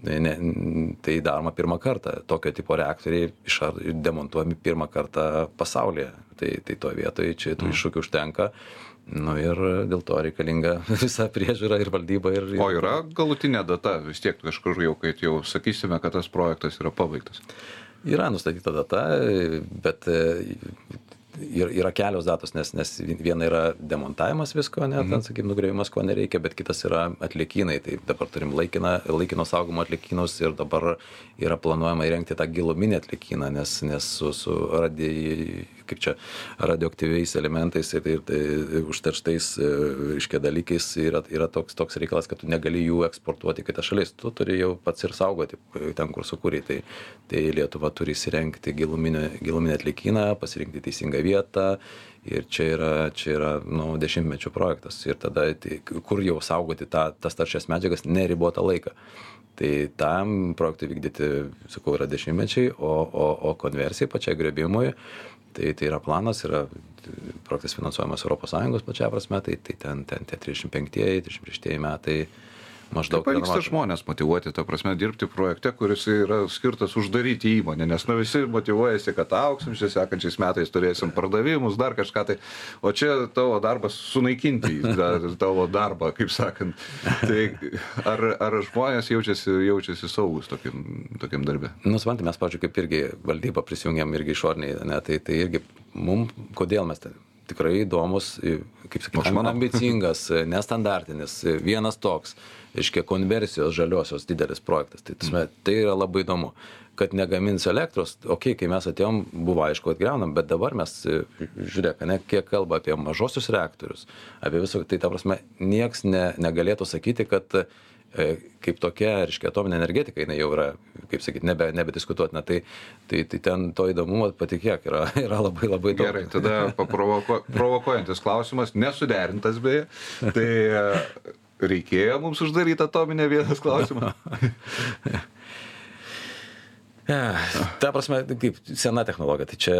ne, tai daroma pirmą kartą. Tokio tipo reaktoriai išar, demontuojami pirmą kartą pasaulyje. Tai, tai to vietoje čia tų mm. iššūkių užtenka. Nu ir dėl to reikalinga *laughs* visa priežiūra ir valdyba. Ir, o yra galutinė data, vis tiek kažkur jau, kai jau sakysime, kad tas projektas yra pabaigtas. Yra nustatyta data, bet ir yra kelios datos nes nes viena yra demontavimas visko ane ten mhm. sakykim nugriovimas ko nereikia bet kitas yra atliekynai tai dabar turim laikiną laikino saugomo atliekynus ir dabar yra planuojama įrengti tą giluminį atliekyną nes nes su su radij kaip čia radioaktyviais elementais ir, ir, ir užterštais, e, reiškia, dalykais yra, yra toks, toks reikalas, kad tu negali jų eksportuoti į kitas šalis, tu turi jau pats ir saugoti ten, kur sukūrė. Tai, tai Lietuva turi įsirengti giluminį, giluminį atlikyną, pasirinkti teisingą vietą. Ir čia yra, čia yra nu, dešimtmečių projektas. Ir tada, tai, kur jau saugoti tą, tas taršias medžiagas neribotą laiką. Tai tam projektui vykdyti, sakau, yra dešimtmečiai, o, o, o konversijai pačiai grebimui tai tai yra planas yra projektas finansuojamas europos sąjungos plačiąja prasme tai tai ten ten tie trisdešim penktieji trisdešim šeštieji metai maždaug. Kaip pavyksta žmonės motivuoti, ta prasme, dirbti projekte, kuris yra skirtas uždaryti įmonę, nes nu, visi motivuojasi, kad auksim, šis sekančiais metais turėsim pardavimus, dar kažką tai, o čia tavo darbas sunaikinti tavo darbą, kaip sakant. Tai ar, ar žmonės jaučiasi, jaučiasi saugus tokiam, tokiam darbė? Nusvanti, mes, pažiūrėjau, kaip irgi valdybą prisijungiam irgi išorniai, ne, tai, tai irgi mums, kodėl mes ten tikrai įdomus, kaip sakyti, ambicingas, nestandartinis, vienas toks reiškia konversijos žaliosios didelis projektas. Tai, tasme, tai yra labai įdomu, kad negamins elektros, okei, okay, kai mes atėjom, buvo aišku, kad greunam, bet dabar mes, žiūrėk, ne, kiek kalba apie mažosius reaktorius, apie visą, tai ta prasme, nieks ne, negalėtų sakyti, kad e, kaip tokia, reiškia, atominė energetika, jinai jau yra, kaip sakyti, nebe, nebediskutuotina. Tai, tai, tai ten to įdomumo, patikėk, yra, *laughs* yra labai labai daug. Gerai, tada paprovokuojantis provokuojantis klausimas, nesuderintas beje. Tai reikėjo mums uždaryt atominę vienas *laughs* klausimas Ta prasme, kaip sena technologija, tai čia,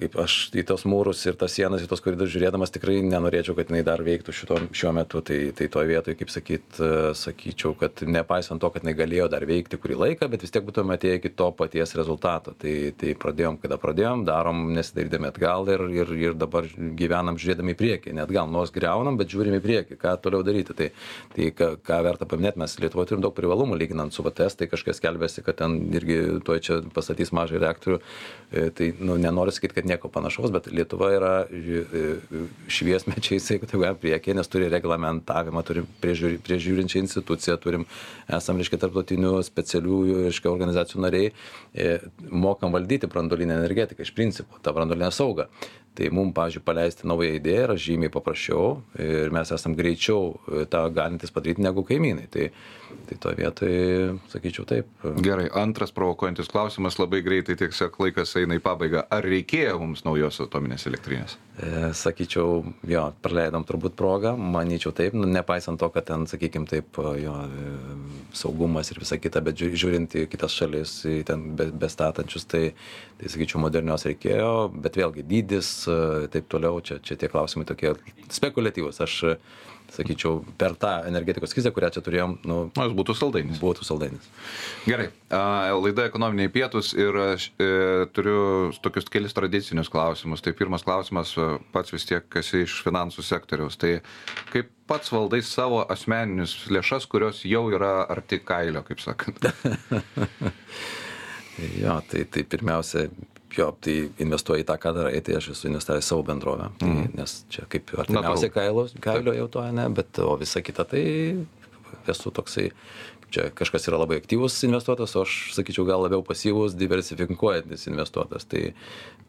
kaip aš į tos mūrus ir tas sienas, į tos koridorius žiūrėdamas, tikrai nenorėčiau, kad jinai dar veiktų šito, šiuo metu. Tai, tai toje vietoje, kaip sakyt, sakyčiau, kad nepaisant to, kad jinai galėjo dar veikti kurį laiką, bet vis tiek būtume atėję iki to paties rezultato. Tai, tai pradėjom, kada pradėjom, darom nesidarydami atgal ir, ir, ir dabar gyvenam žiūrėdami į priekį. Net gal nors greunam, bet žiūrim į priekį, ką toliau daryti. Tai, tai ką, ką verta paminėti, mes Lietuvoje turim daug privalumų lyginant su VTS, tai kažkas kelbėsi, kad ten irgi tuo čia čia pastatys mažą reaktorių, e, tai nu, nenoriu sakyti, kad nieko panašaus, bet Lietuva yra e, šviesmečiais, jeigu tai galima priekį, nes turi reglamentavimą, turim priežiūri, priežiūrinčią instituciją, turim, esam, reiškia, tarptautinių specialiųjų, reiškia, organizacijų nariai, e, mokam valdyti brandolinę energetiką iš principo, tą brandolinę saugą. Tai mum pavyzdžiui paleisti naują idėją yra žymiai paprasčiau ir mes esam greičiau e, tą galintys padaryt negu kaimynai. Tai tai toj vietoj sakyčiau taip. Gerai antras provokuojantis klausimas labai greitai tiesiog laikas eina į pabaigą. Ar reikėjo mums naujos atominės elektrinės? E, sakyčiau jo praleidom turbūt progą manyčiau taip nu nepaisant to kad ten sakykim taip jo e, saugumas ir visa kita bet žiūrint į kitas šalis į ten be bestatančius tai tai sakyčiau modernios reikėjo bet vėlgi dydis taip toliau, čia, čia tie klausimai tokie spekuliatyvus. Aš sakyčiau, per tą energetikos krizę, kurią čia turėjom, nu, Na, jis būtų saldainis. Būtų saldainis. Gerai, laida ekonominiai pietus ir aš e, turiu tokius kelis tradicinius klausimus. Tai pirmas klausimas, pats vis tiek esi iš finansų sektoriaus. Tai kaip pats valdai savo asmeninius lėšas, kurios jau yra arti kailio, kaip sakant? *laughs* jo, tai, tai pirmiausia, jo tai investuoji į tą ką darai tai aš esu investavęs į savo bendrovę. Tai mm. nes čia kaip artimiausia kailo kailio jau to ane bet o visa kita tai esu toksai čia kažkas yra labai aktyvus investuotojas o aš sakyčiau gal labiau pasyvus diversifikuojantis investuotojas tai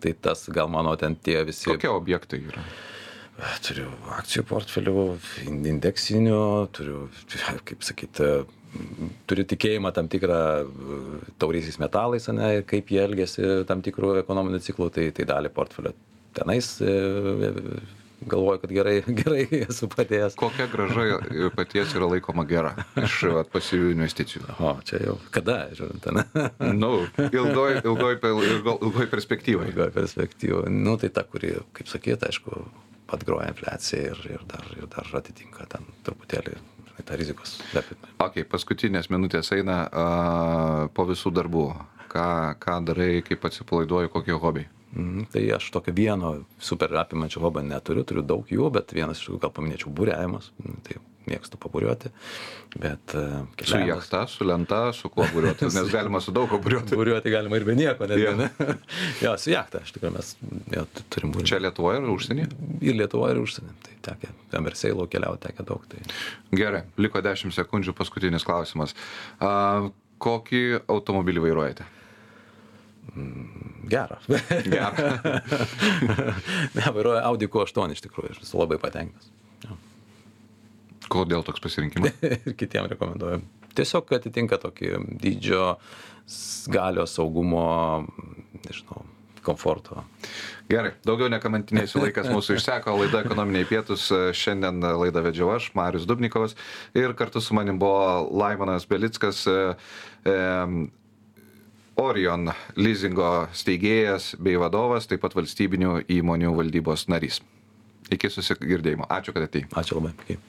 tai tas gal mano ten tie visi kokie objektai yra? Turiu akcijų portfelių indeksinių turiu kaip sakyt turiu tikėjimą tam tikrą e, tauriaisiais metalais, ane, kaip jie elgesi tam tikrų ekonominių ciklų, tai, tai dalį portfelio tenais e, galvoju, kad gerai, *laughs* gerai esu padėjęs. Kokia graža e, paties yra laikoma gera iš pasyvių investicijų? O, čia jau kada, žiūrint, ne? *laughs* Nu, ilgoj, ilgoj, ilgoj, perspektyvai. Ilgoj perspektyvai. Nu, tai ta, kuri, kaip sakyt, aišku, atgroja infliaciją ir, ir, dar, ir dar atitinka ten truputėlį žinai, tą rizikos vertinimą. Ok, paskutinės minutės eina uh, po visų darbų. Ką, ką darai, kaip atsipalaiduoji, kokie hobiai? Mm, tai aš tokio vieno super apimančio hobio neturiu, turiu daug jų, bet vienas iš jų gal paminėčiau būriavimas. Mm, tai mėgstu paburiuoti. Bet, uh, su jachta, su lenta, su kuo buriuoti, *laughs* nes galima su daug ko buriuoti. Buriuoti galima ir be nieko, net yeah. ne. *laughs* jo, su jachta, iš tikrųjų mes jo, turim buriuoti. Čia Lietuvoje ir užsienyje? Ir Lietuvoje ir užsienyje. Tai tekė, Emerseilo keliauti tekė daug. Tai... Gerai, liko 10 sekundžių, paskutinis klausimas. Uh, kokį automobilį vairuojate? Gerą. Gerą. *laughs* ne, vairuoju Audi Q8 iš tikrųjų, aš esu labai patenkintas. Kodėl toks pasirinkimas? *laughs* ir kitiems rekomenduoju. Tiesiog atitinka tokį dydžio, galios, saugumo, nežinau, komforto. Gerai, daugiau nekamantinėsiu, laikas mūsų *laughs* išseko, laida ekonominiai pietus, šiandien laidą vedžiau aš, Marius Dubnikovas ir kartu su manim buvo Laimonas Belickas. E, Orion leasingo steigėjas bei vadovas, taip pat valstybinių įmonių valdybos narys. Iki susigirdėjimo. Ačiū, kad atėjai. Ačiū labai.